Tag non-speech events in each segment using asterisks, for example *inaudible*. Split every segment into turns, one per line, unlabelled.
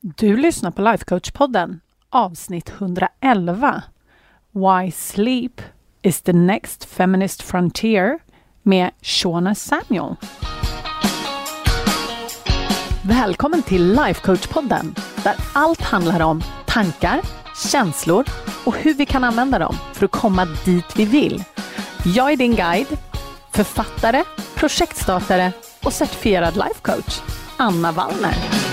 Du lyssnar på Lifecoach-podden, avsnitt 111. Why Sleep is the next feminist frontier med Shona Samuel. Välkommen till Lifecoach-podden där allt handlar om tankar, känslor och hur vi kan använda dem för att komma dit vi vill. Jag är din guide, författare, projektstartare och certifierad lifecoach, Anna Wallner.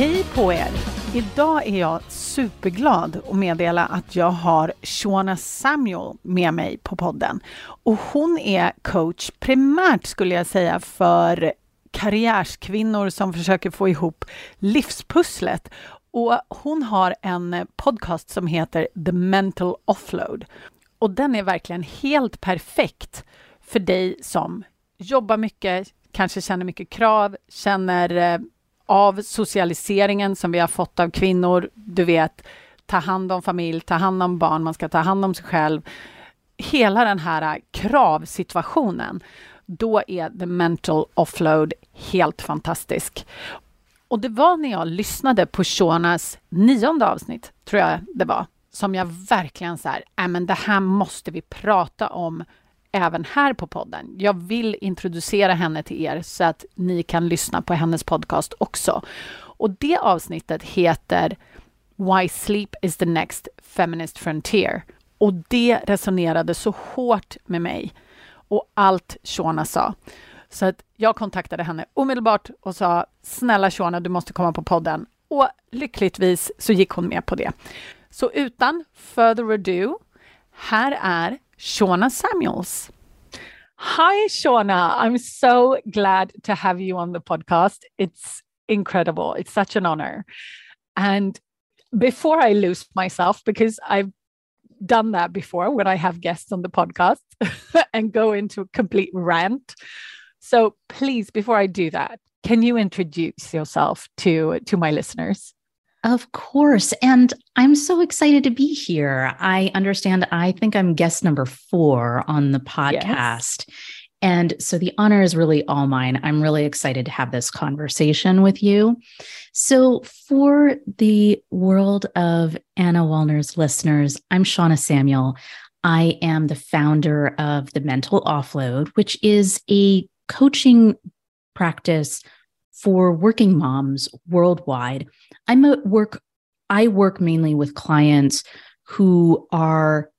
Hej på er! Idag är jag superglad att meddela att jag har Shona Samuel med mig på podden. Och hon är coach primärt skulle jag säga för karriärskvinnor som försöker få ihop livspusslet. Och hon har en podcast som heter The Mental Offload. Och den är verkligen helt perfekt för dig som jobbar mycket, kanske känner mycket krav, känner eh, av socialiseringen som vi har fått av kvinnor. Du vet, ta hand om familj, ta hand om barn, man ska ta hand om sig själv. Hela den här kravsituationen, då är the mental offload helt fantastisk. Och det var när jag lyssnade på Shonas nionde avsnitt, tror jag det var, som jag verkligen så här, äh, men det här måste vi prata om även här på podden. Jag vill introducera henne till er så att ni kan lyssna på hennes podcast också. Och det avsnittet heter Why Sleep is the next feminist frontier. Och det resonerade så hårt med mig och allt Shona sa. Så att jag kontaktade henne omedelbart och sa snälla Shona, du måste komma på podden. Och lyckligtvis så gick hon med på det. Så utan further ado, här är Shawna Samuels. Hi, Shawna. I'm so glad to have you on the podcast. It's incredible. It's such an honor. And before I lose myself, because I've done that before when I have guests on the podcast *laughs* and go into a complete rant. So please, before I do that, can you introduce yourself to, to my listeners?
Of course. And I'm so excited to be here. I understand, I think I'm guest number four on the podcast. Yes. And so the honor is really all mine. I'm really excited to have this conversation with you. So, for the world of Anna Wallner's listeners, I'm Shawna Samuel. I am the founder of the Mental Offload, which is a coaching practice for working moms worldwide. I work I work mainly with clients who are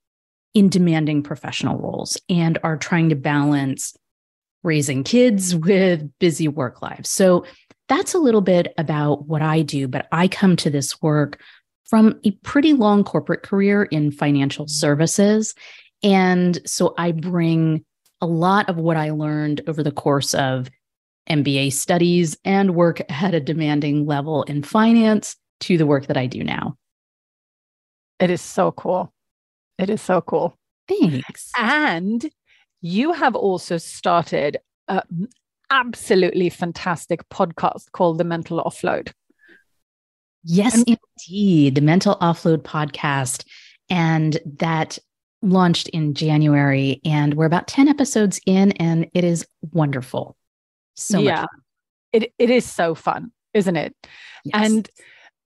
in demanding professional roles and are trying to balance raising kids *laughs* with busy work lives. So that's a little bit about what I do, but I come to this work from a pretty long corporate career in financial services. And so I bring a lot of what I learned over the course of MBA studies and work at a demanding level in finance to the work that I do now.
It is so cool. It is so cool.
Thanks.
And you have also started an absolutely fantastic podcast called The Mental Offload.
Yes, and- indeed. The Mental Offload podcast. And that launched in January. And we're about 10 episodes in, and it is wonderful. So yeah,
it, it is so fun, isn't it? Yes. And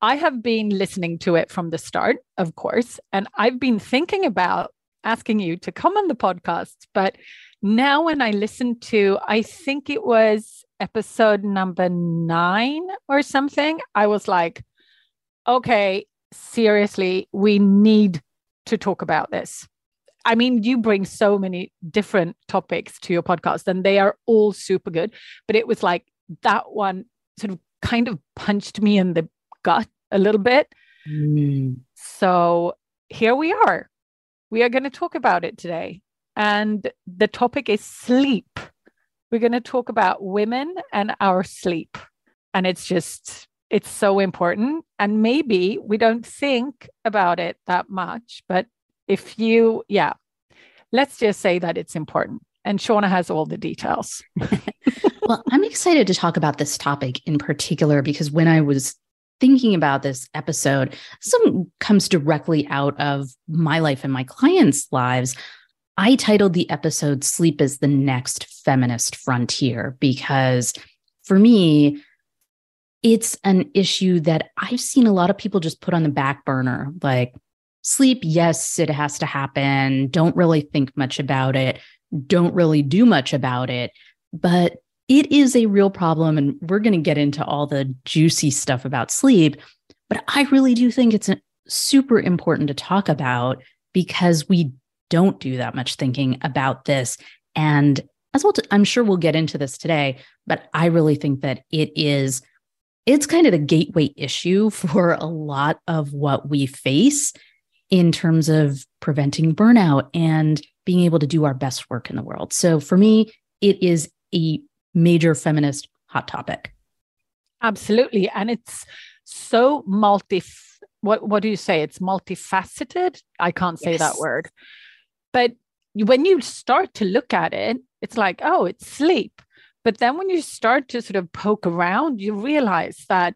I have been listening to it from the start, of course, and I've been thinking about asking you to come on the podcast. But now, when I listen to, I think it was episode number nine or something, I was like, okay, seriously, we need to talk about this. I mean, you bring so many different topics to your podcast, and they are all super good. But it was like that one sort of kind of punched me in the gut a little bit. Mm. So here we are. We are going to talk about it today. And the topic is sleep. We're going to talk about women and our sleep. And it's just, it's so important. And maybe we don't think about it that much, but if you, yeah, let's just say that it's important. And Shawna has all the details. *laughs*
well, I'm excited to talk about this topic in particular because when I was thinking about this episode, some comes directly out of my life and my clients' lives. I titled the episode Sleep is the Next Feminist Frontier because for me, it's an issue that I've seen a lot of people just put on the back burner. Like, sleep, yes, it has to happen. Don't really think much about it. Don't really do much about it. But it is a real problem. And we're going to get into all the juicy stuff about sleep. But I really do think it's uh, super important to talk about because we don't do that much thinking about this. And as well, I'm sure we'll get into this today, but I really think that it is it's kind of the gateway issue *laughs* for a lot of what we face in terms of preventing burnout and being able to do our best work in the world. So for me, it is a major feminist hot topic.
Absolutely. And it's so multi what what do you say? It's multifaceted. I can't say yes. that word. But when you start to look at it, it's like, oh, it's sleep. But then when you start to sort of poke around, you realize that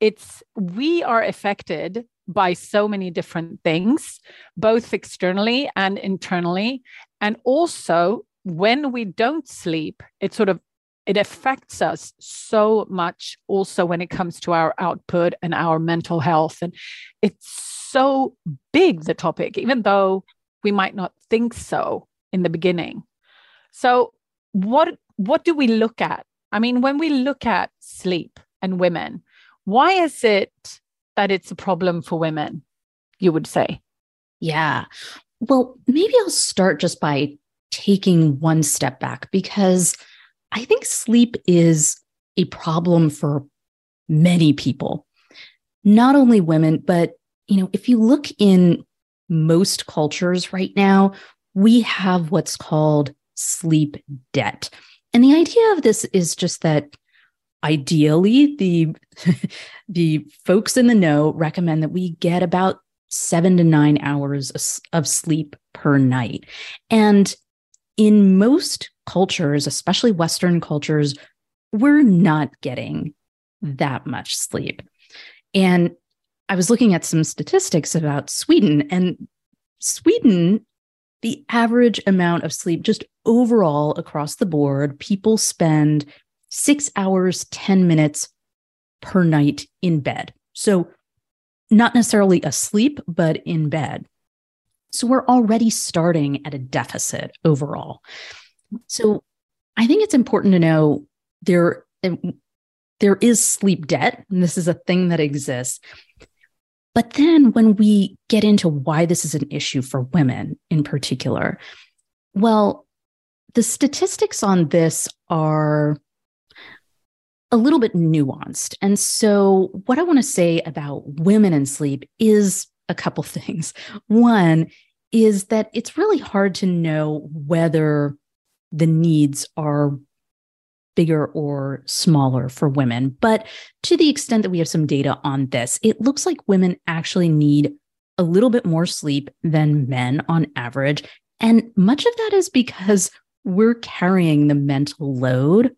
it's we are affected by so many different things, both externally and internally. And also, when we don't sleep, it sort of it affects us so much also when it comes to our output and our mental health and it's so big the topic even though we might not think so in the beginning so what what do we look at? I mean, when we look at sleep and women, why is it that it's a problem for women, you would say?
Yeah. Well, maybe I'll start just by taking one step back because I think sleep is a problem for many people, not only women, but you know, if you look in most cultures right now, we have what's called sleep debt. And the idea of this is just that ideally the *laughs* the folks in the know recommend that we get about 7 to 9 hours of sleep per night. And in most cultures, especially western cultures, we're not getting that much sleep. And I was looking at some statistics about Sweden and Sweden the average amount of sleep, just overall across the board, people spend six hours, 10 minutes per night in bed. So, not necessarily asleep, but in bed. So, we're already starting at a deficit overall. So, I think it's important to know there, um, there is sleep debt, and this is a thing that exists. But then when we get into why this is an issue for women in particular, well, the statistics on this are a little bit nuanced. And so, what I want to say about women and sleep is a couple *laughs* things. One is that it's really hard to know whether the needs are bigger or smaller for women. But to the extent that we have some data on this, it looks like women actually need a little bit more sleep than men on average. And much of that is because we're carrying the mental load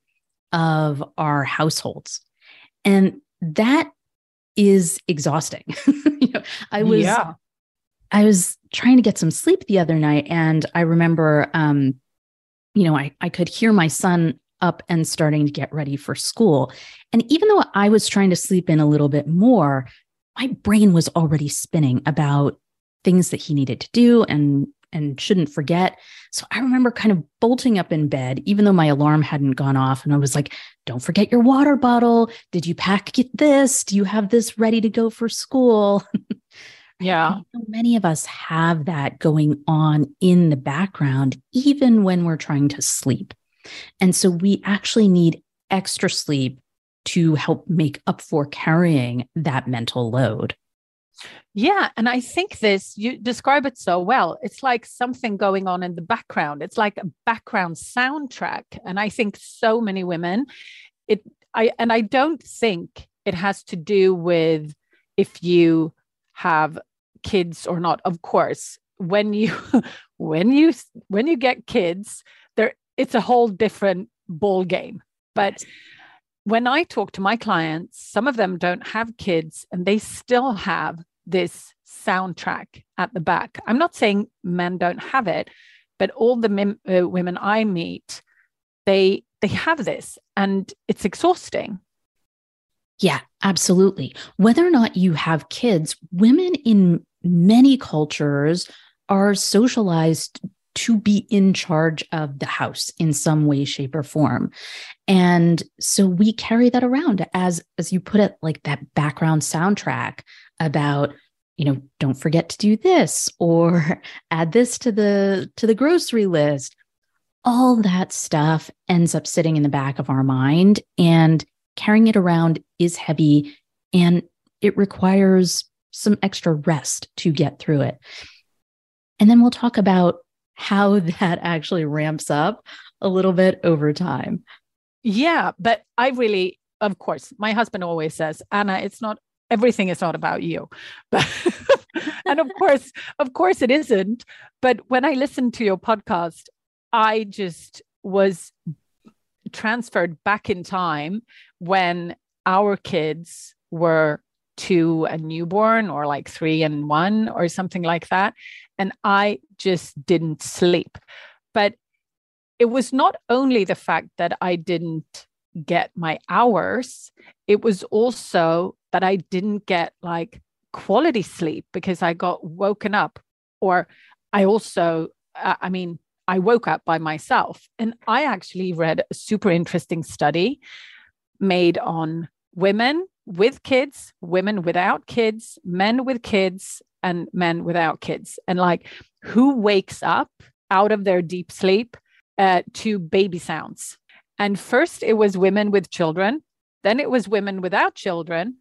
of our households. And that is exhausting. *laughs* you know, I was yeah. I was trying to get some sleep the other night and I remember um you know, I, I could hear my son up and starting to get ready for school. And even though I was trying to sleep in a little bit more, my brain was already spinning about things that he needed to do and and shouldn't forget. So I remember kind of bolting up in bed, even though my alarm hadn't gone off. And I was like, don't forget your water bottle. Did you pack this? Do you have this ready to go for school? *laughs*
Yeah.
So many of us have that going on in the background, even when we're trying to sleep. And so we actually need extra sleep to help make up for carrying that mental load.
Yeah. And I think this, you describe it so well. It's like something going on in the background. It's like a background soundtrack. And I think so many women, it, I, and I don't think it has to do with if you have kids or not. Of course, when you, *laughs* when you, when you get kids, there, it's a whole different ball game. But when I talk to my clients, some of them don't have kids and they still have this soundtrack at the back. I'm not saying men don't have it, but all the mem- uh, women I meet, they they have this and it's exhausting.
Yeah, absolutely. Whether or not you have kids, women in many cultures are socialized to be in charge of the house in some way shape or form. And so we carry that around as as you put it like that background soundtrack about you know don't forget to do this or *laughs* add this to the to the grocery list. All that stuff ends up sitting in the back of our mind and carrying it around is heavy and it requires some extra rest to get through it. And then we'll talk about how *laughs* that actually ramps up a little bit over time.
Yeah, but I really, of course, my husband always says, Anna, it's not everything is not about you. *laughs* But and of course, of course it isn't. But when I listened to your podcast, I just was transferred back in time when our kids were two and newborn or like three and one or something like that and I just didn't sleep. But it was not only the fact that I didn't get my hours, it was also that I didn't get like quality sleep because I got woken up, or I also, uh, I mean, I woke up by myself. And I actually read a super interesting study made on women with kids, women without kids, men with kids, and men without kids. And like who wakes up out of their deep sleep uh, to baby sounds? And first it was women with children then it was women without children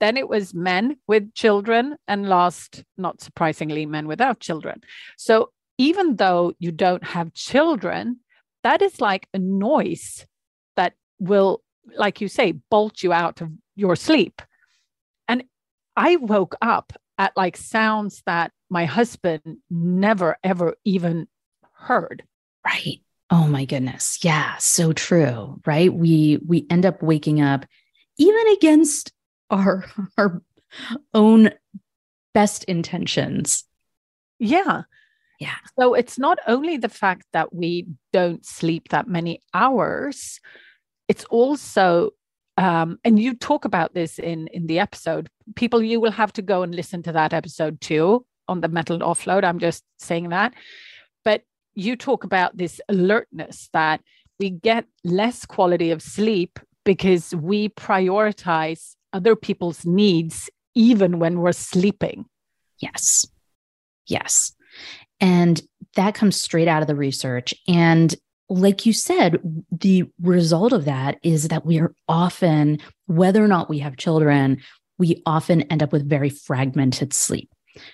then it was men with children and last not surprisingly men without children. So even though you don't have children that is like a noise that will like you say bolt you out of your sleep. And i woke up at like sounds that my husband never ever even heard.
Right. Oh my goodness. Yeah so true right? We we end up waking up even against our our own best intentions.
Yeah.
Yeah.
So it's not only the fact that we don't sleep that many hours it's also um, and you talk about this in in the episode. People you will have to go and listen to that episode too on the mental offload. I'm just saying that. But you talk about this alertness that we get less quality of sleep because we prioritize other people's needs even when we're sleeping.
Yes. Yes. And that comes straight out of the research. And like you said, the result of that is that we are often, whether or not we have children, we often end up with very fragmented sleep.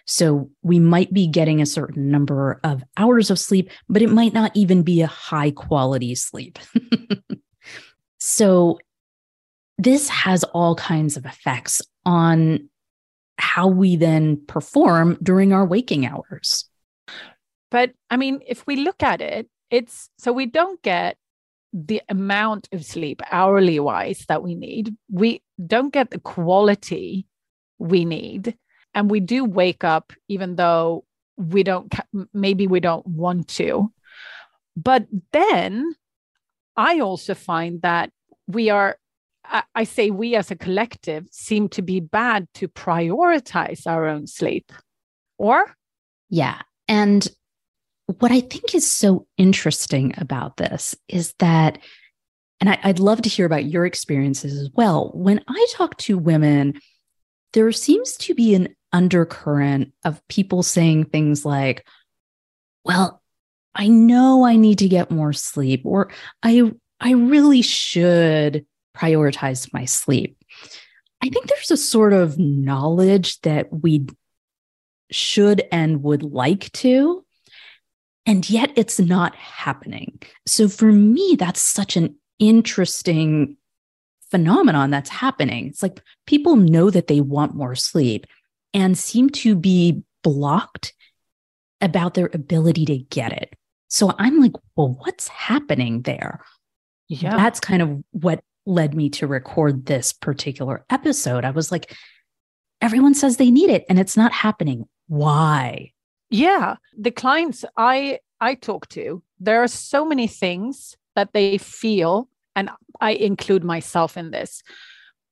So we might be getting a certain number of hours of sleep, but it might not even be a high quality sleep. *laughs* so this has all kinds of effects on how we then perform during our waking hours.
But I mean, if we look at it, it's so we don't get the amount of sleep hourly wise that we need. We don't get the quality we need. And we do wake up, even though we don't, maybe we don't want to. But then I also find that we are, I say we as a collective seem to be bad to prioritize our own sleep. Or?
Yeah. And what I think is so interesting about this is that, and I, would love to hear about your experiences as well. When I talk to women, there seems to be an undercurrent of people saying things like, well, I know I need to get more sleep, or I, I really should prioritize my sleep. I think there's a sort of knowledge that we should and would like to, and yet it's not happening. So for me, that's such an interesting phenomenon that's happening. It's like people know that they want more sleep and seem to be blocked about their ability to get it. So I'm like, well, what's happening there? Yeah. That's kind of what led me to record this particular episode. I was like, everyone says they need it and it's not happening. Why?
Yeah, the clients I I talk to, there are so many things that they feel, and I include myself in this,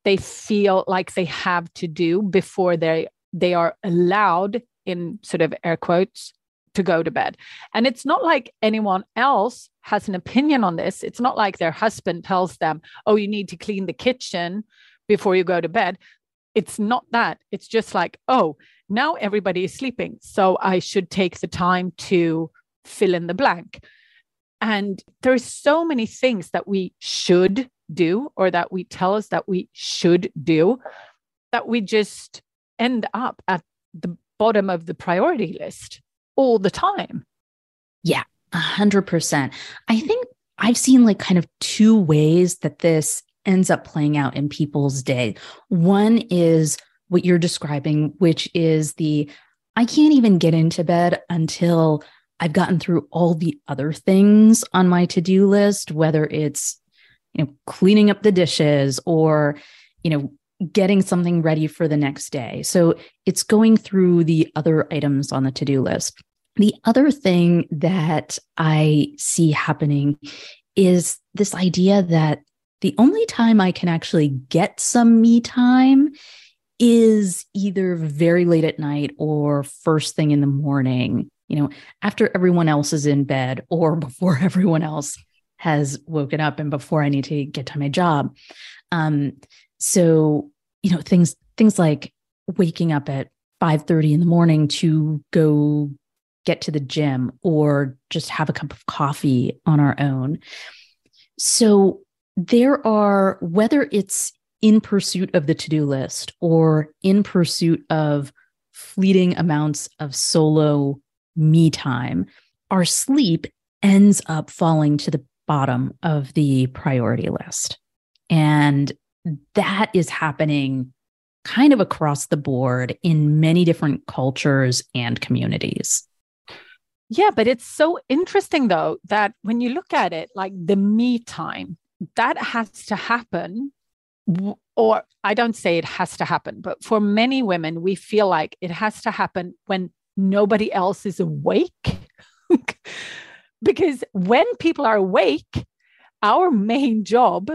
they feel like they have to do before they they are allowed in sort of air quotes to go to bed. And it's not like anyone else has an opinion on this. It's not like their husband tells them, "Oh, you need to clean the kitchen before you go to bed." It's not that. It's just like, "Oh, now everybody is sleeping, so I should take the time to fill in the blank." And there's so many things that we should do or that we tell us that we should do that we just end up at the bottom of the priority list all the time.
Yeah, a hundred percent. I think I've seen like kind of two ways that this ends up playing out in people's day. One is what you're describing, which is the I can't even get into bed until I've gotten through all the other things on my to-do list, whether it's you know cleaning up the dishes or you know getting something ready for the next day. So it's going through the other items on the to-do list. The other thing that I see happening is this idea that the only time I can actually get some me time is either very late at night or first thing in the morning you know, after everyone else is in bed or *laughs* before everyone else has woken up and before I need to get to my job. Um, so, you know, things things like waking up at 5 30 in the morning to go get to the gym or just have a cup of coffee on our own. So there are, whether it's in pursuit of the to do list or in pursuit of fleeting amounts of solo me time, our sleep ends up falling to the bottom of the priority list. And that is happening kind of across the board in many different cultures and communities.
Yeah, but it's so interesting though that when you look at it, like the me time, that has to happen. Or I don't say it has to happen, but for many women, we feel like it has to happen when nobody else is awake. *laughs* because when people are awake, our main job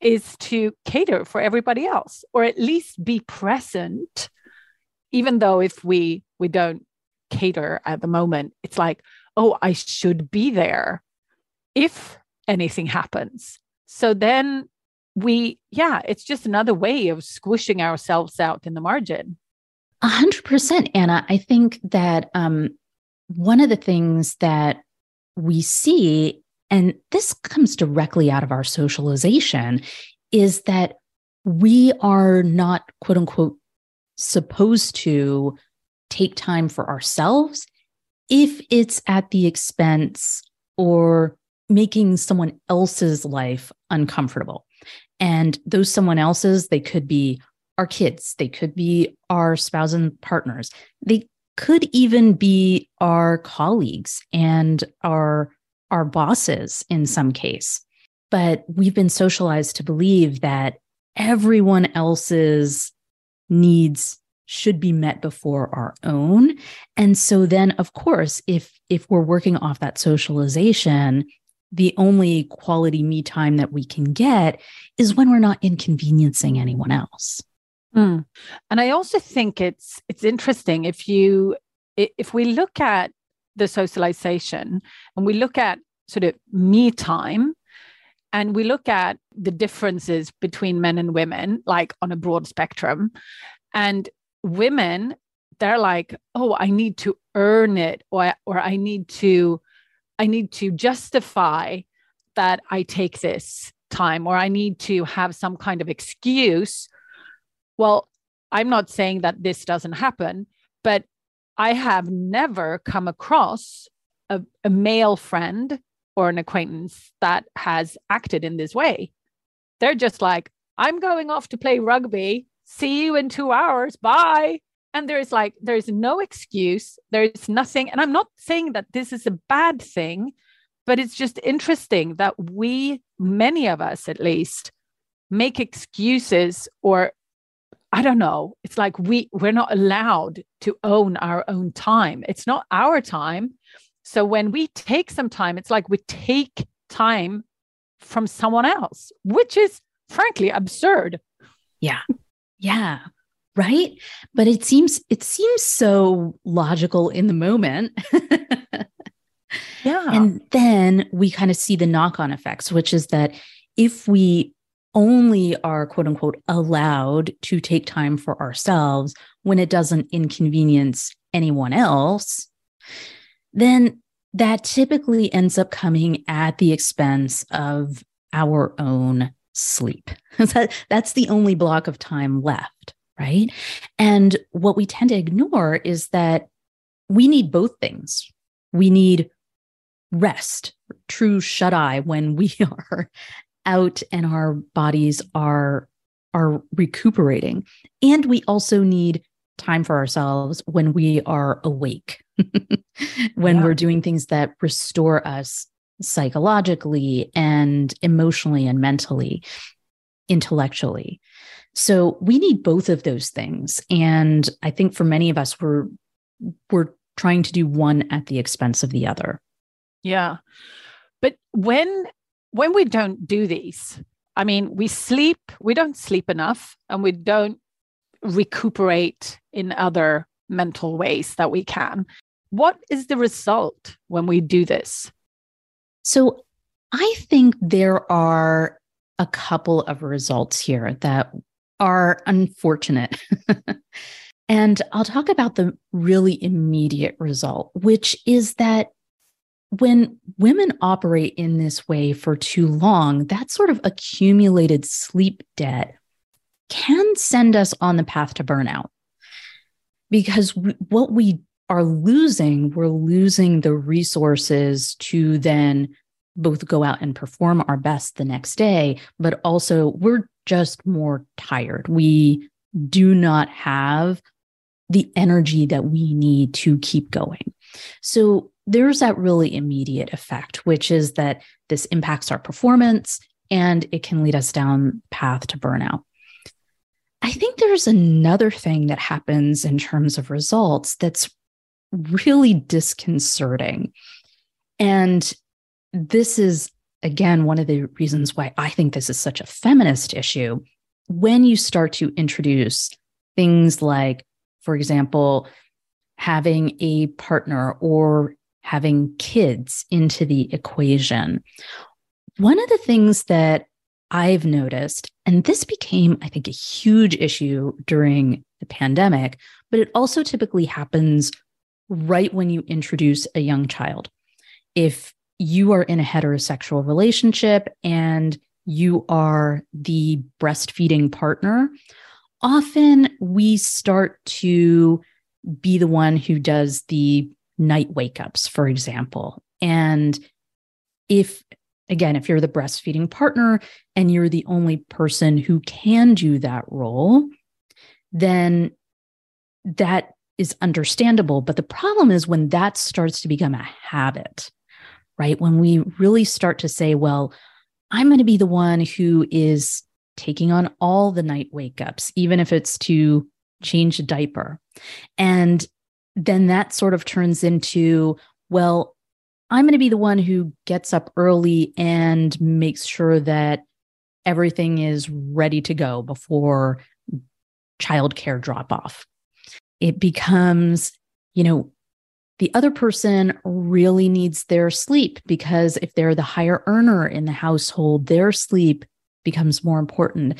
is to cater for everybody else or at least be present even though if we we don't cater at the moment it's like oh i should be there if anything happens so then we yeah it's just another way of squishing ourselves out in the margin
a hundred percent, Anna. I think that um, one of the things that we see, and this comes directly out of our socialization, is that we are not quote unquote supposed to take time for ourselves if it's at the expense or making someone else's life uncomfortable. And those someone else's, they could be our kids, they could be our spouse and partners, they could even be our colleagues and our our bosses in some case. But we've been socialized to believe that everyone else's needs should be met before our own and so then of course if if we're working off that socialization the only quality me time that we can get is when we're not inconveniencing anyone else
Mm. And I also think it's it's interesting if you if we look at the socialization and we look at sort of me time and we look at the differences between men and women like on a broad spectrum and women they're like oh i need to earn it or or i need to i need to justify that i take this time or i need to have some kind of excuse well, I'm not saying that this doesn't happen, but I have never come across a, a male friend or an acquaintance that has acted in this way. They're just like, I'm going off to play rugby. See you in two hours. Bye. And there's like, there's no excuse. There's nothing. And I'm not saying that this is a bad thing, but it's just interesting that we, many of us at least, make excuses or I don't know. It's like we we're not allowed to own our own time. It's not our time. So when we take some time, it's like we take time from someone else, which is frankly absurd.
Yeah. Yeah. Right. But it seems it seems so logical in the moment.
yeah.
And then we kind of see the knock-on effects, which is that if we only are quote unquote allowed to take time for ourselves when it doesn't inconvenience anyone else, then that typically ends up coming at the expense of our own sleep. *laughs* That's the only block of time left, right? And what we tend to ignore is that we need both things. We need rest, true shut eye when we *laughs* are out and our bodies are are recuperating. And we also need time for ourselves when we are awake, *laughs* when yeah. we're doing things that restore us psychologically and emotionally and mentally, intellectually. So we need both of those things. And I think for many of us, we're we're trying to do one at the expense of the other.
Yeah. But when when we don't do these, I mean, we sleep, we don't sleep enough and we don't recuperate in other mental ways that we can. What is the result when we do this?
So I think there are a couple of results here that are unfortunate. *laughs* and I'll talk about the really immediate result, which is that when women operate in this way for too long, that sort of accumulated sleep debt can send us on the path to burnout. Because what we are losing, we're losing the resources to then both go out and perform our best the next day, but also we're just more tired. We do not have the energy that we need to keep going. So there's that really immediate effect, which is that this impacts our performance and it can lead us down path to burnout. I think there's another thing that happens in terms of results that's really disconcerting. And this is, again, one of the reasons why I think this is such a feminist issue. When you start to introduce things like, for example, having a partner or having kids into the equation. One of the things that I've noticed, and this became, I think, a huge issue during the pandemic, but it also typically happens right when you introduce a young child. If you are in a heterosexual relationship and you are the breastfeeding partner, often we start to be the one who does the night wake ups, for example. And if, again, if you're the breastfeeding partner and you're the only person who can do that role, then that is understandable. But the problem is when that starts to become a habit, right? When we really start to say, well, I'm going to be the one who is taking on all the night wake ups, even if it's to change a diaper. And then that sort of turns into, well, I'm going to be the one who gets up early and makes sure that everything is ready to go before childcare drop off. It becomes, you know, the other person really needs their sleep because if they're the higher earner in the household, their sleep becomes more important.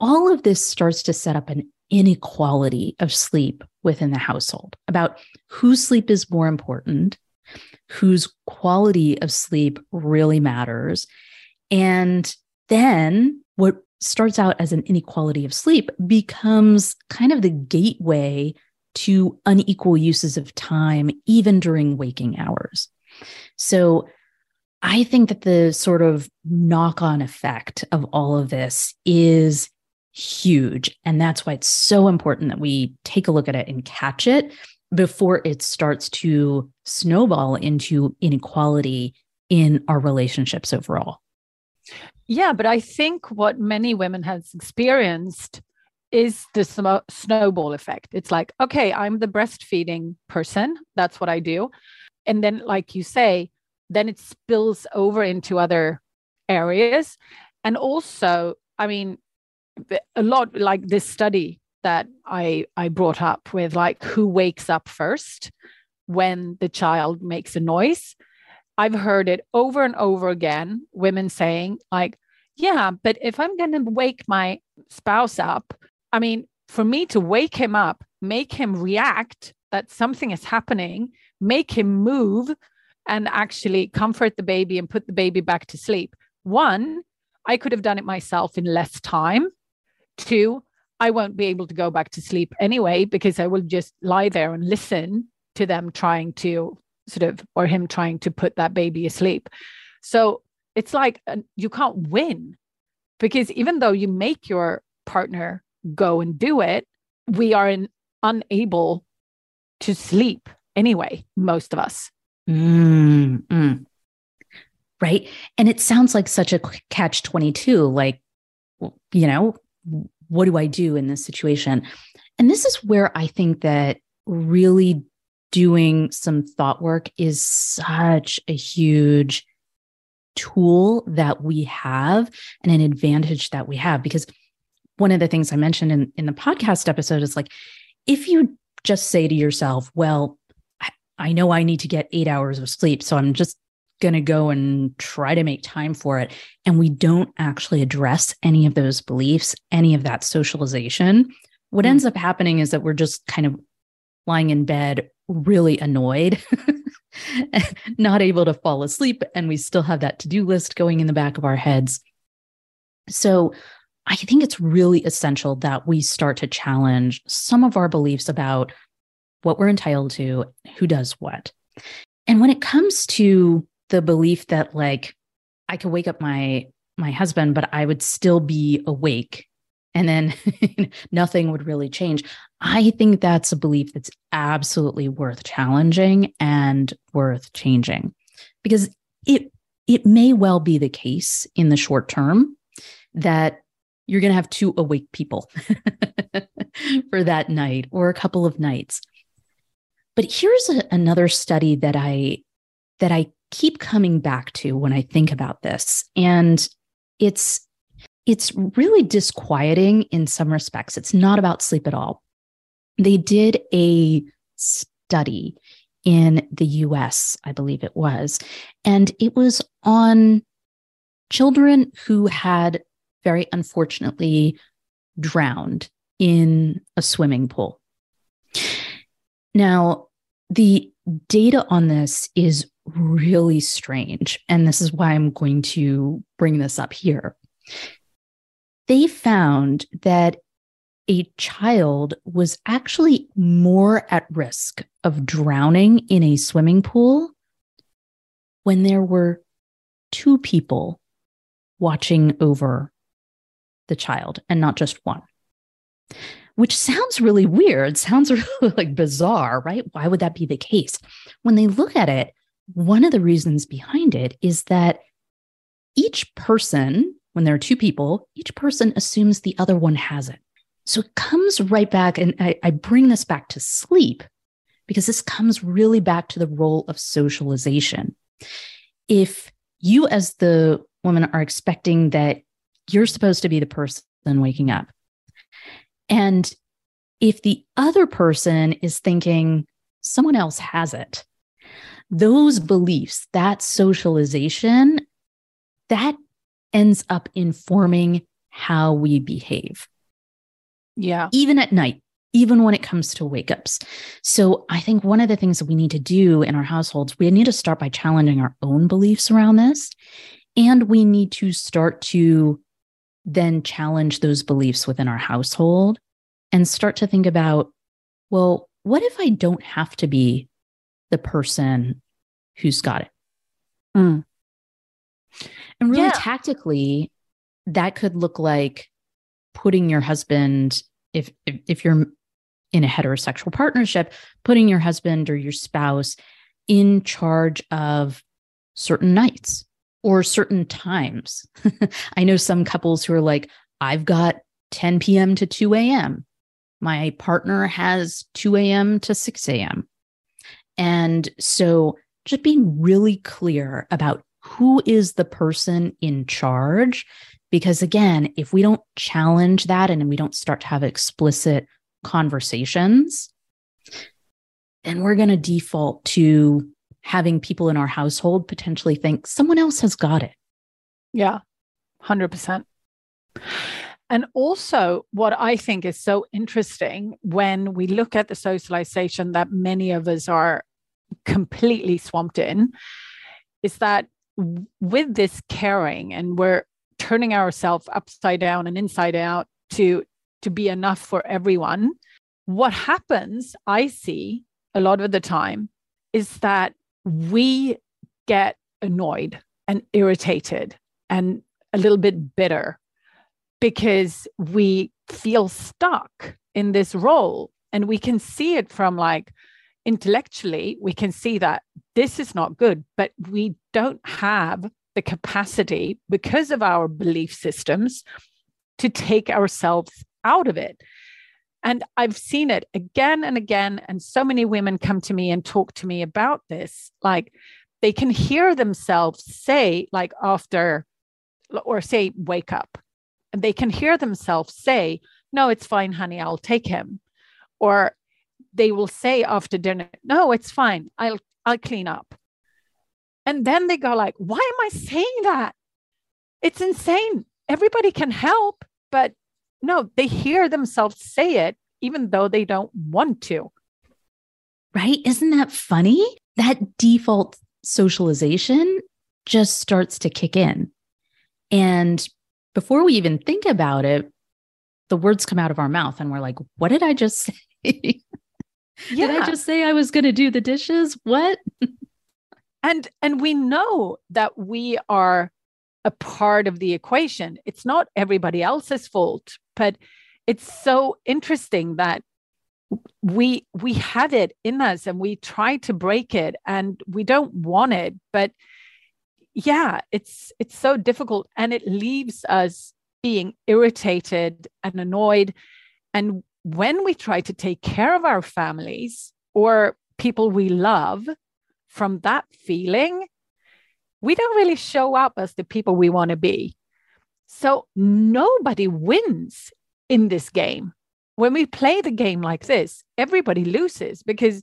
All of this starts to set up an inequality of sleep within the household about whose sleep is more important, whose quality of sleep really matters. And then what starts out as an inequality of sleep becomes kind of the gateway to unequal uses of time, even during waking hours. So I think that the sort of knock on effect of all of this is huge. And that's why it's so important that we take a look at it and catch it before it starts to snowball into inequality in our relationships overall.
Yeah, but I think what many women have experienced is the sm- snowball effect. It's like, okay, I'm the breastfeeding person. That's what I do. and then like you say then it spills over into other areas and also i mean a lot like this study that i i brought up with like who wakes up first when the child makes a noise i've heard it over and over again women saying like yeah but if i'm going to wake my spouse up i mean for me to wake him up make him react that something is happening make him move and actually comfort the baby and put the baby back to sleep one I could have done it myself in less time. Two, I won't be able to go back to sleep anyway because I will just lie there and listen to them trying to sort of, or him trying to put that baby asleep. So it's like uh, you can't win because even though you make your partner go and do it, we are in, unable to sleep anyway, most of us.
Mm, right? And it sounds like such a catch 22 like you know, what do I do in this situation? And this is where I think that really doing some thought work is such a huge tool that we have and an advantage that we have because one of the things I mentioned in, in the podcast episode is like, if you just say to yourself, well, I, I know I need to get eight hours of sleep, so I'm just going to go and try to make time for it. And we don't actually address any of those beliefs, any of that socialization. What mm. ends up happening is that we're just kind of lying in bed, really annoyed, *laughs* not able to fall asleep. And we still have that to do list going in the back of our heads. So I think it's really essential that we start to challenge some of our beliefs about what we're entitled to, who does what. And when it comes to the belief that like I could wake up my my husband, but I would still be awake and then *laughs* nothing would really change. I think that's a belief that's absolutely worth challenging and worth changing because it it may well be the case in the short term that you're going to have two awake people *laughs* for that night or a couple of nights. But here's a, another study that I that I keep coming back to when I think about this. And it's it's really disquieting in some respects. It's not about sleep at all. They did a study in the US, I believe it was, and it was on children who had very unfortunately drowned in a swimming pool. Now, the data on this is really strange. And this is why I'm going to bring this up here. They found that a child was actually more at risk of drowning in a swimming pool when there were two people watching over the child and not just one which sounds really weird, sounds *laughs* really like bizarre, right? Why would that be the case? When they look at it, one of the reasons behind it is that each person, when there are two people, each person assumes the other one has it. So it comes right back, and I, I bring this back to sleep because this comes really back to the role of socialization. If you, as the woman, are expecting that you're supposed to be the person waking up, and if the other person is thinking someone else has it, those beliefs, that socialization, that ends up informing how we behave.
Yeah.
Even at night, even when it comes to wake ups. So I think one of the things that we need to do in our households, we need to start by challenging our own beliefs around this. And we need to start to then challenge those beliefs within our household and start to think about, well, what if I don't have to be the person who's got it? Mm. And really yeah. tactically, that could look like putting your husband, if, if, if you're in a heterosexual partnership, putting your husband or your spouse in charge of certain nights or certain times. *laughs* I know some couples who are like, I've got 10 p.m. to 2 a.m. My partner has 2 a.m. to 6 a.m. And so just being really clear about who is the person in charge. Because again, if we don't challenge that and we don't start to have explicit conversations, then we're going to default to having people in our household potentially think someone else has got it.
Yeah, 100%. And also, what I think is so interesting when we look at the socialization that many of us are completely swamped in is that with this caring and we're turning ourselves upside down and inside out to to be enough for everyone what happens i see a lot of the time is that we get annoyed and irritated and a little bit bitter because we feel stuck in this role and we can see it from like intellectually we can see that this is not good but we don't have the capacity because of our belief systems to take ourselves out of it and I've seen it again and again. And so many women come to me and talk to me about this. Like they can hear themselves say, like after, or say, wake up. And they can hear themselves say, no, it's fine, honey, I'll take him. Or they will say after dinner, no, it's fine, I'll, I'll clean up. And then they go like, why am I saying that? It's insane. Everybody can help, but no, they hear themselves say it even though they don't want to.
Right? Isn't that funny? That default socialization just starts to kick in. And before we even think about it, the words come out of our mouth and we're like, what did I just say? yeah. *laughs* Did I just say I was going to do the dishes? What?
and and we know that we are a part of the equation. It's not everybody else's fault, but it's so interesting that we we have it in us and we try to break it and we don't want it but yeah it's it's so difficult and it leaves us being irritated and annoyed. And when we try to take care of our families or people we love from that feeling we don't really show up as the people we want to be so nobody wins in this game. When we play the game like this, everybody loses because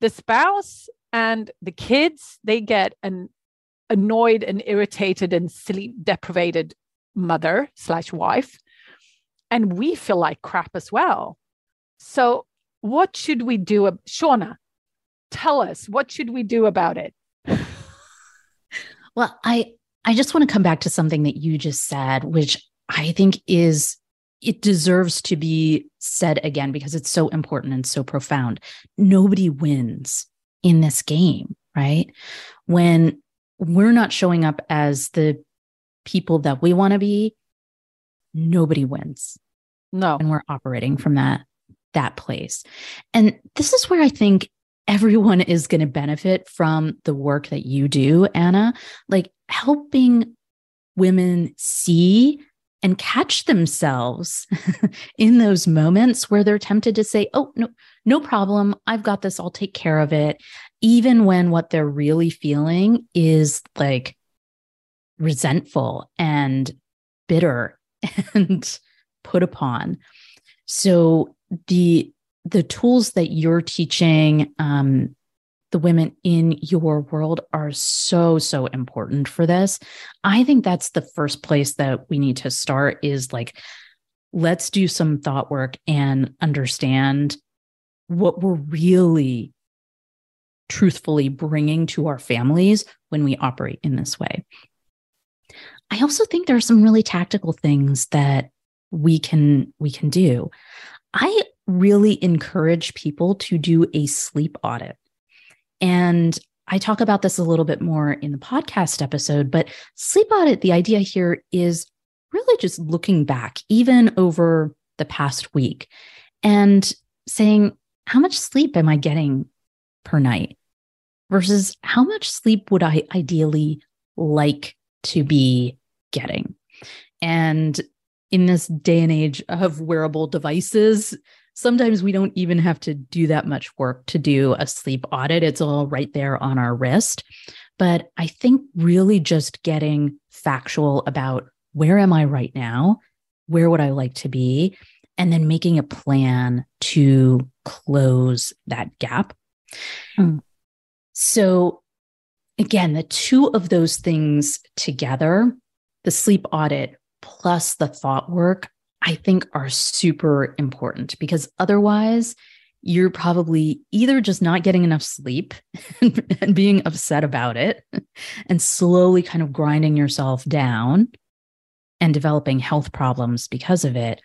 the spouse and the kids, they get an annoyed and irritated and sleep deprived mother slash wife. And we feel like crap as well. So, what should we do? Shawna, tell us, what should we do about it? *laughs*
well, I I just want to come back to something that you just said, which I think is it deserves to be said again because it's so important and so profound. Nobody wins in this game, right? When we're not showing up as the people that we want to be, nobody wins.
No.
And we're operating from that that place. And this is where I think everyone is going to benefit from the work that you do, Anna, like helping women see and catch themselves *laughs* in those moments where they're tempted to say, Oh, no, no problem. I've got this. I'll take care of it. Even when what they're really feeling is like resentful and bitter *laughs* and put upon. So the the tools that you're teaching um, the women in your world are so so important for this. I think that's the first place that we need to start is like let's do some thought work and understand what we're really truthfully bringing to our families when we operate in this way. I also think there are some really tactical things that we can we can do. I really encourage people to do a sleep audit and I talk about this a little bit more in the podcast episode, but sleep audit, the idea here is really just looking back, even over the past week, and saying, how much sleep am I getting per night versus how much sleep would I ideally like to be getting? And in this day and age of wearable devices, sometimes we don't even have to do that much work to do a sleep audit. It's all right there on our wrist. But I think really just getting factual about where am I right now? Where would I like to be? And then making a plan to close that gap. Mm. So, again, the two of those things together, the sleep audit plus the thought work, I think are super important because otherwise, you're probably either just not getting enough sleep *laughs* and being upset about it and slowly kind of grinding yourself down and developing health problems because of it.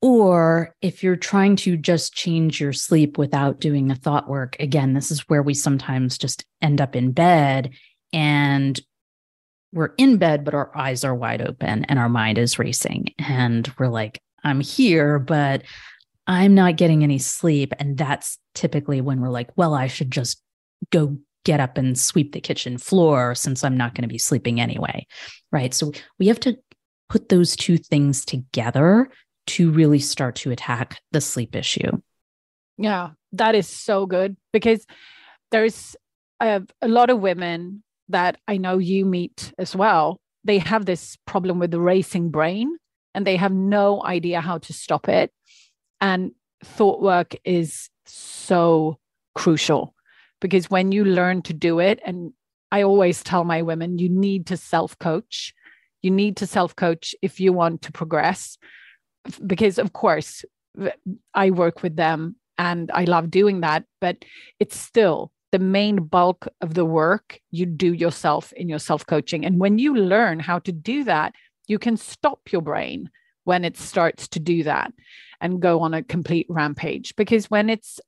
Or if you're trying to just change your sleep without doing the thought work, again, this is where we sometimes just end up in bed and we're in bed, but our eyes are wide open and our mind is racing. And we're like, I'm here, but I'm not getting any sleep. And that's typically when we're like, well, I should just go get up and sweep the kitchen floor since I'm not going to be sleeping anyway. Right. So we have to put those two things together to really start to attack the sleep issue.
Yeah, that is so good because there's a, a lot of women that I know you meet as well. They have this problem with the racing brain and they have no idea how to stop it. And thought work is so crucial because when you learn to do it, and I always tell my women, you need to self coach. You need to self coach if you want to progress. Because, of course, I work with them and I love doing that, but it's still the main bulk of the work you do yourself in your self coaching. And when you learn how to do that, you can stop your brain when it starts to do that and go on a complete rampage. Because when it's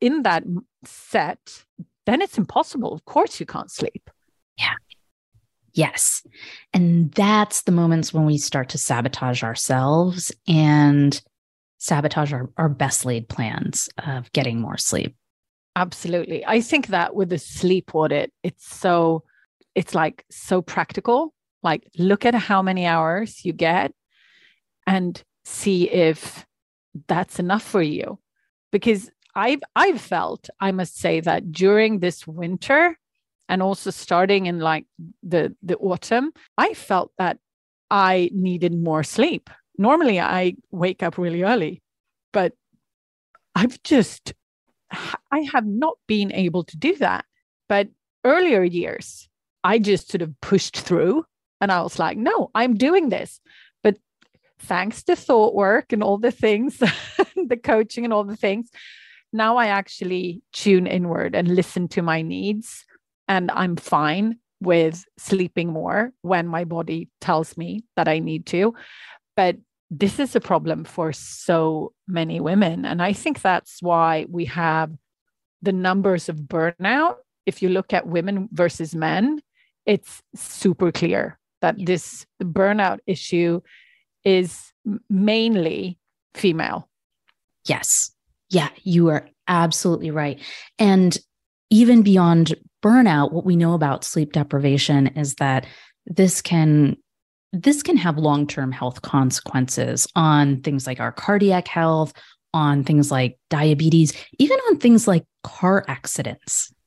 in that set, then it's impossible. Of course, you can't sleep.
Yeah. Yes. And that's the moments when we start to sabotage ourselves and sabotage our, our best laid plans of getting more sleep.
Absolutely. I think that with the sleep audit, it's so, it's like so practical. Like, look at how many hours you get and see if that's enough for you. Because I've I've felt, I must say, that during this winter and also starting in like the the autumn, I felt that I needed more sleep. Normally I wake up really early, but I've just I have not been able to do that. But earlier years, I just sort of pushed through and I was like, no, I'm doing this But thanks to thought work and all the things, *laughs* the coaching and all the things, now I actually tune inward and listen to my needs. And I'm fine with sleeping more when my body tells me that I need to. But this is a problem for so many women. And I think that's why we have the numbers of burnout. If you look at women versus men, it's super clear that this burnout issue is mainly female.
Yes. Yeah, you are absolutely right. And even beyond burnout, what we know about sleep deprivation is that this can this can have long-term health consequences on things like our cardiac health, on things like diabetes, even on things like car accidents. *laughs*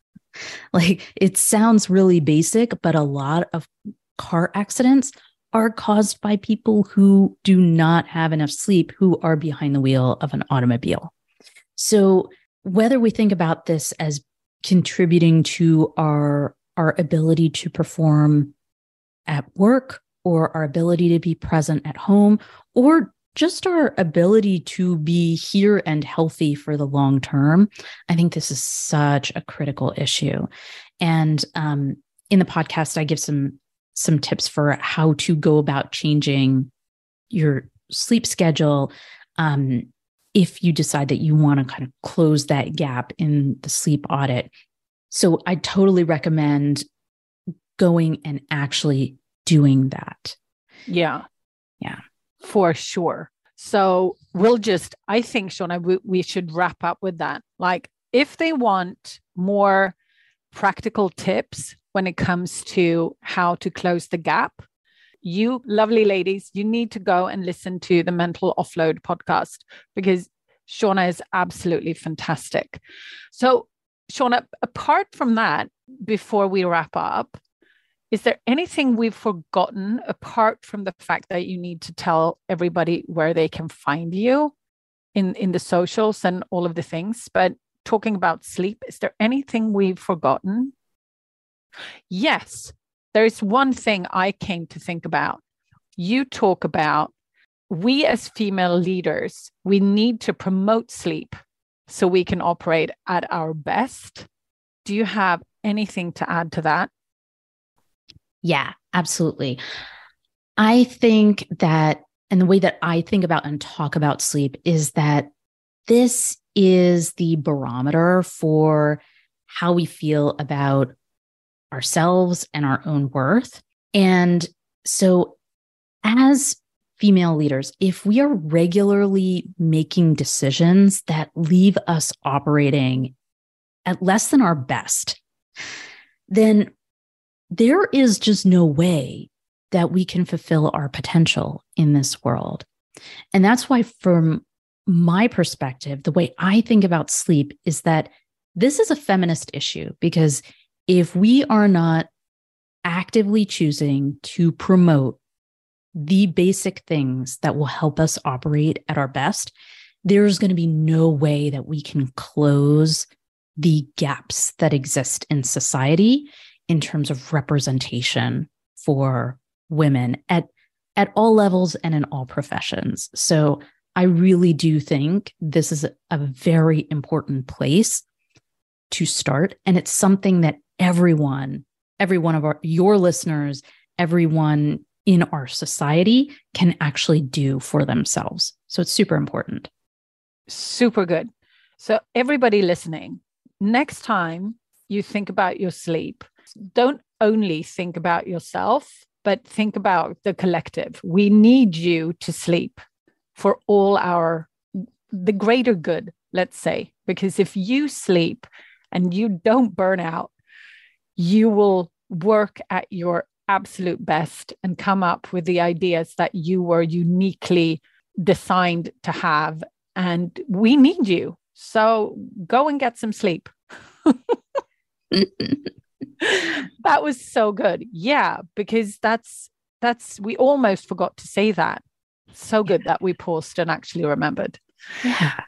Like it sounds really basic, but a lot of car accidents are caused by people who do not have enough sleep, who are behind the wheel of an automobile. So, whether we think about this as contributing to our, our ability to perform at work or our ability to be present at home or just our ability to be here and healthy for the long term, I think this is such a critical issue. And um, in the podcast, I give some some tips for how to go about changing your sleep schedule um, if you decide that you want to kind of close that gap in the sleep audit. So I totally recommend going and actually doing that.
Yeah.
Yeah.
For sure. So we'll just, I think, Shawna, we, we should wrap up with that. Like, if they want more practical tips when it comes to how to close the gap, you lovely ladies, you need to go and listen to the Mental Offload podcast because Shawna is absolutely fantastic. So, Shawna, apart from that, before we wrap up, is there anything we've forgotten apart from the fact that you need to tell everybody where they can find you in, in the socials and all of the things? But talking about sleep, is there anything we've forgotten? Yes, there is one thing I came to think about. You talk about we as female leaders, we need to promote sleep so we can operate at our best. Do you have anything to add to that?
Yeah, absolutely. I think that, and the way that I think about and talk about sleep is that this is the barometer for how we feel about ourselves and our own worth. And so, as female leaders, if we are regularly making decisions that leave us operating at less than our best, then there is just no way that we can fulfill our potential in this world. And that's why, from my perspective, the way I think about sleep is that this is a feminist issue because if we are not actively choosing to promote the basic things that will help us operate at our best, there's going to be no way that we can close the gaps that exist in society in terms of representation for women at at all levels and in all professions. So I really do think this is a very important place to start and it's something that everyone, every one of our your listeners, everyone in our society can actually do for themselves. So it's super important.
Super good. So everybody listening, next time you think about your sleep, don't only think about yourself, but think about the collective. We need you to sleep for all our the greater good, let's say, because if you sleep and you don't burn out, you will work at your absolute best and come up with the ideas that you were uniquely designed to have. And we need you. So go and get some sleep. *laughs* *laughs* that was so good. Yeah, because that's that's we almost forgot to say that. So good yeah. that we paused and actually remembered.
Yeah.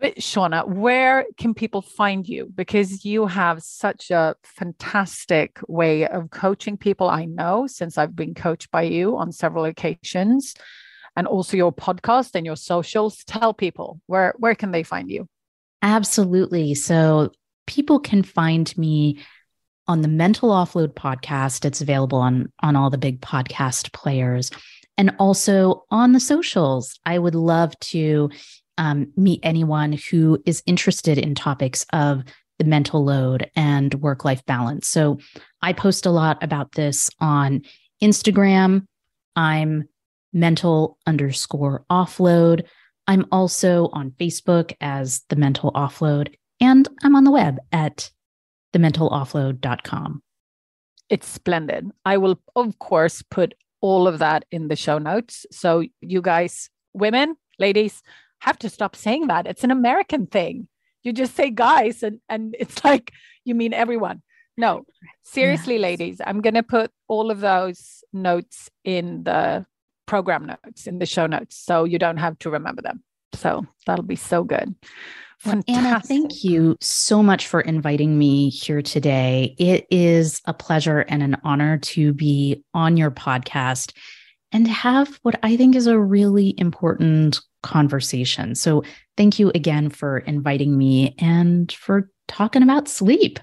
But Shawna, where can people find you? Because you have such a fantastic way of coaching people. I know since I've been coached by you on several occasions, and also your podcast and your socials. Tell people where where can they find you?
Absolutely. So people can find me on the Mental Offload podcast. It's available on on all the big podcast players and also on the socials. I would love to um, meet anyone who is interested in topics of the mental load and work life balance. So I post a lot about this on Instagram. I'm mental underscore offload. I'm also on Facebook as the mental offload, and I'm on the web at thementaloffload.com.
It's splendid. I will, of course, put all of that in the show notes. So you guys, women, ladies, have to stop saying that. It's an American thing. You just say guys, and, and it's *laughs* like you mean everyone. No, seriously, yes. ladies, I'm going to put all of those notes in the program notes, in the show notes, so you don't have to remember them. So that'll be so good.
Fantastic. Anna, thank you so much for inviting me here today. It is a pleasure and an honor to be on your podcast and have what I think is a really important conversation. So, thank you again for inviting me and for talking about sleep.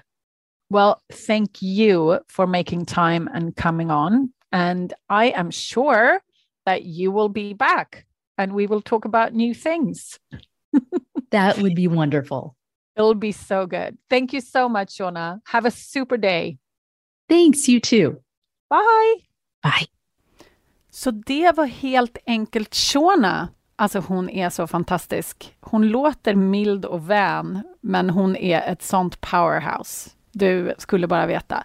Well, thank you for making time and coming on. And I am sure that you will be back and we will talk about new things.
That would be wonderful.
It'll be so good. Thank you so much, Shauna. Have a super day.
Thanks, you too.
Bye.
Bye.
Så det var helt enkelt Shona. Alltså hon är så fantastisk. Hon låter mild och vän, men hon är ett sånt powerhouse. Du skulle bara veta.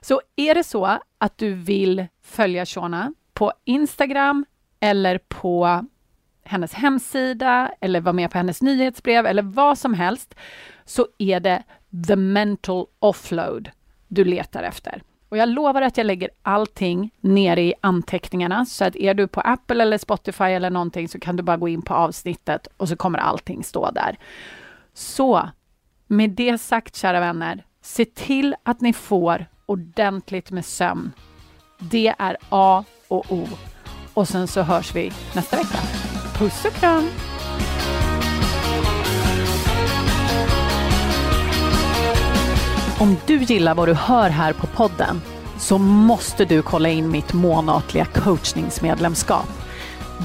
Så är det så att du vill följa Shona på Instagram eller på hennes hemsida eller vara med på hennes nyhetsbrev eller vad som helst så är det the mental offload du letar efter. Och jag lovar att jag lägger allting nere i anteckningarna, så att är du på Apple eller Spotify eller någonting så kan du bara gå in på avsnittet och så kommer allting stå där. Så med det sagt, kära vänner, se till att ni får ordentligt med sömn. Det är A och O. Och sen så hörs vi nästa vecka. Puss och kram! Om du gillar vad du hör här på podden så måste du kolla in mitt månatliga coachningsmedlemskap.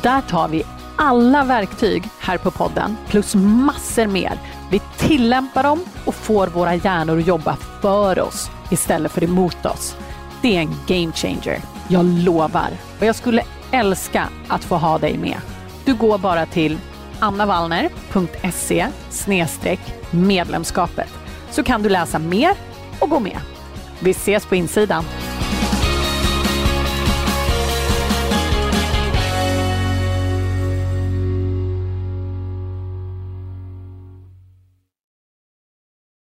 Där tar vi alla verktyg här på podden plus massor mer. Vi tillämpar dem och får våra hjärnor att jobba för oss istället för emot oss. Det är en game changer. Jag lovar. Och jag skulle älska att få ha dig med. Du går bara till annavallner.se medlemskapet så kan du läsa mer och gå med. Vi ses på insidan.